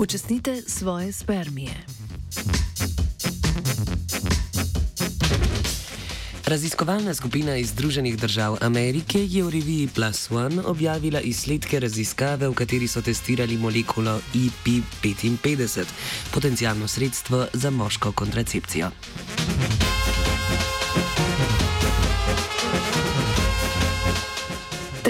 Upočasnite svoje spermije. Raziskovalna skupina iz Združenih držav Amerike je v reviji Plus One objavila izsledke raziskave, v kateri so testirali molekulo IP55, potencijalno sredstvo za moško kontracepcijo.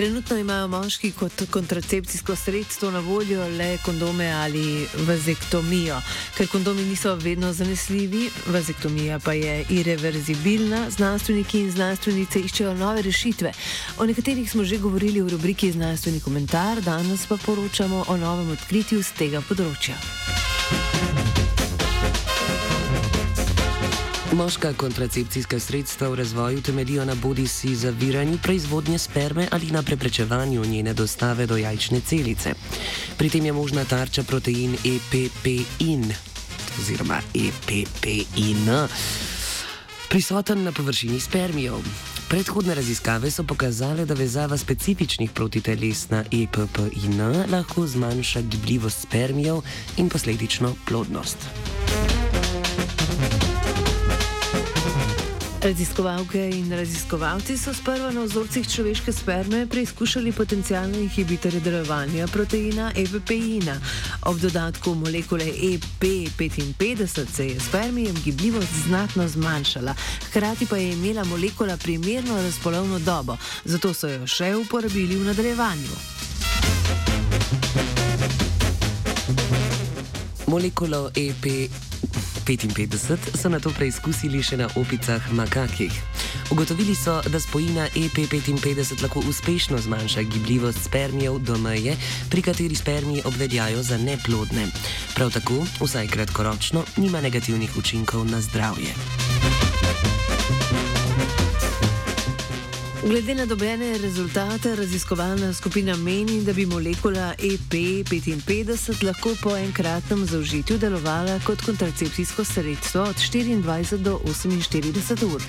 Trenutno imajo moški kot kontracepcijsko sredstvo na voljo le kondome ali vazektomijo. Ker kondomi niso vedno zanesljivi, vazektomija pa je irreverzibilna, znanstveniki in znanstvenice iščejo nove rešitve. O nekaterih smo že govorili v rubriki Znanstveni komentar, danes pa poročamo o novem odkritju z tega področja. Moška kontracepcijska sredstva v razvoju temeljijo na bodi si zaviranju proizvodnje sperme ali na preprečevanju njene dostave do jajčne celice. Pri tem je možna tarča protein EPPIN oziroma EPPIN, prisoten na površini spermijev. Predhodne raziskave so pokazale, da vezava specifičnih protiteles na EPPIN lahko zmanjša gibljivost spermijev in posledično plodnost. Raziskovalke in raziskovalci so sprva na vzorcih človeške sperme preizkušali potencijalne inhibitorje delovanja proteina EPPIN-a. Ob dodatku molekule EP55 se je spermijem gibljivost znatno zmanjšala, hkrati pa je imela molekula primerno razpolovno dobo, zato so jo še uporabili v nadaljevanju. Molekulo EP55 so na to preizkusili še na opicah makakih. Ugotovili so, da spojina EP55 lahko uspešno zmanjša gibljivost spermijev do meje, pri kateri spermiji obveljajo za neplodne. Prav tako, vsaj kratkoročno, nima negativnih učinkov na zdravje. Glede na dobljene rezultate, raziskovalna skupina meni, da bi molekula EP55 lahko po enkratnem zaužitju delovala kot kontracepcijsko sredstvo od 24 do 48 ur.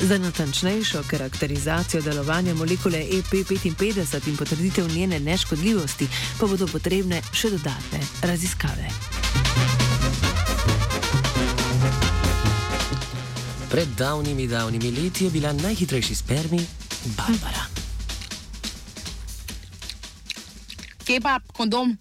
Za natančnejšo karakterizacijo delovanja molekule EP55 in potrditev njene neškodljivosti pa bodo potrebne še dodatne raziskave. Pred davnimi, davnimi leti je bila najhitrejši spermi Barbara. Pa kondom?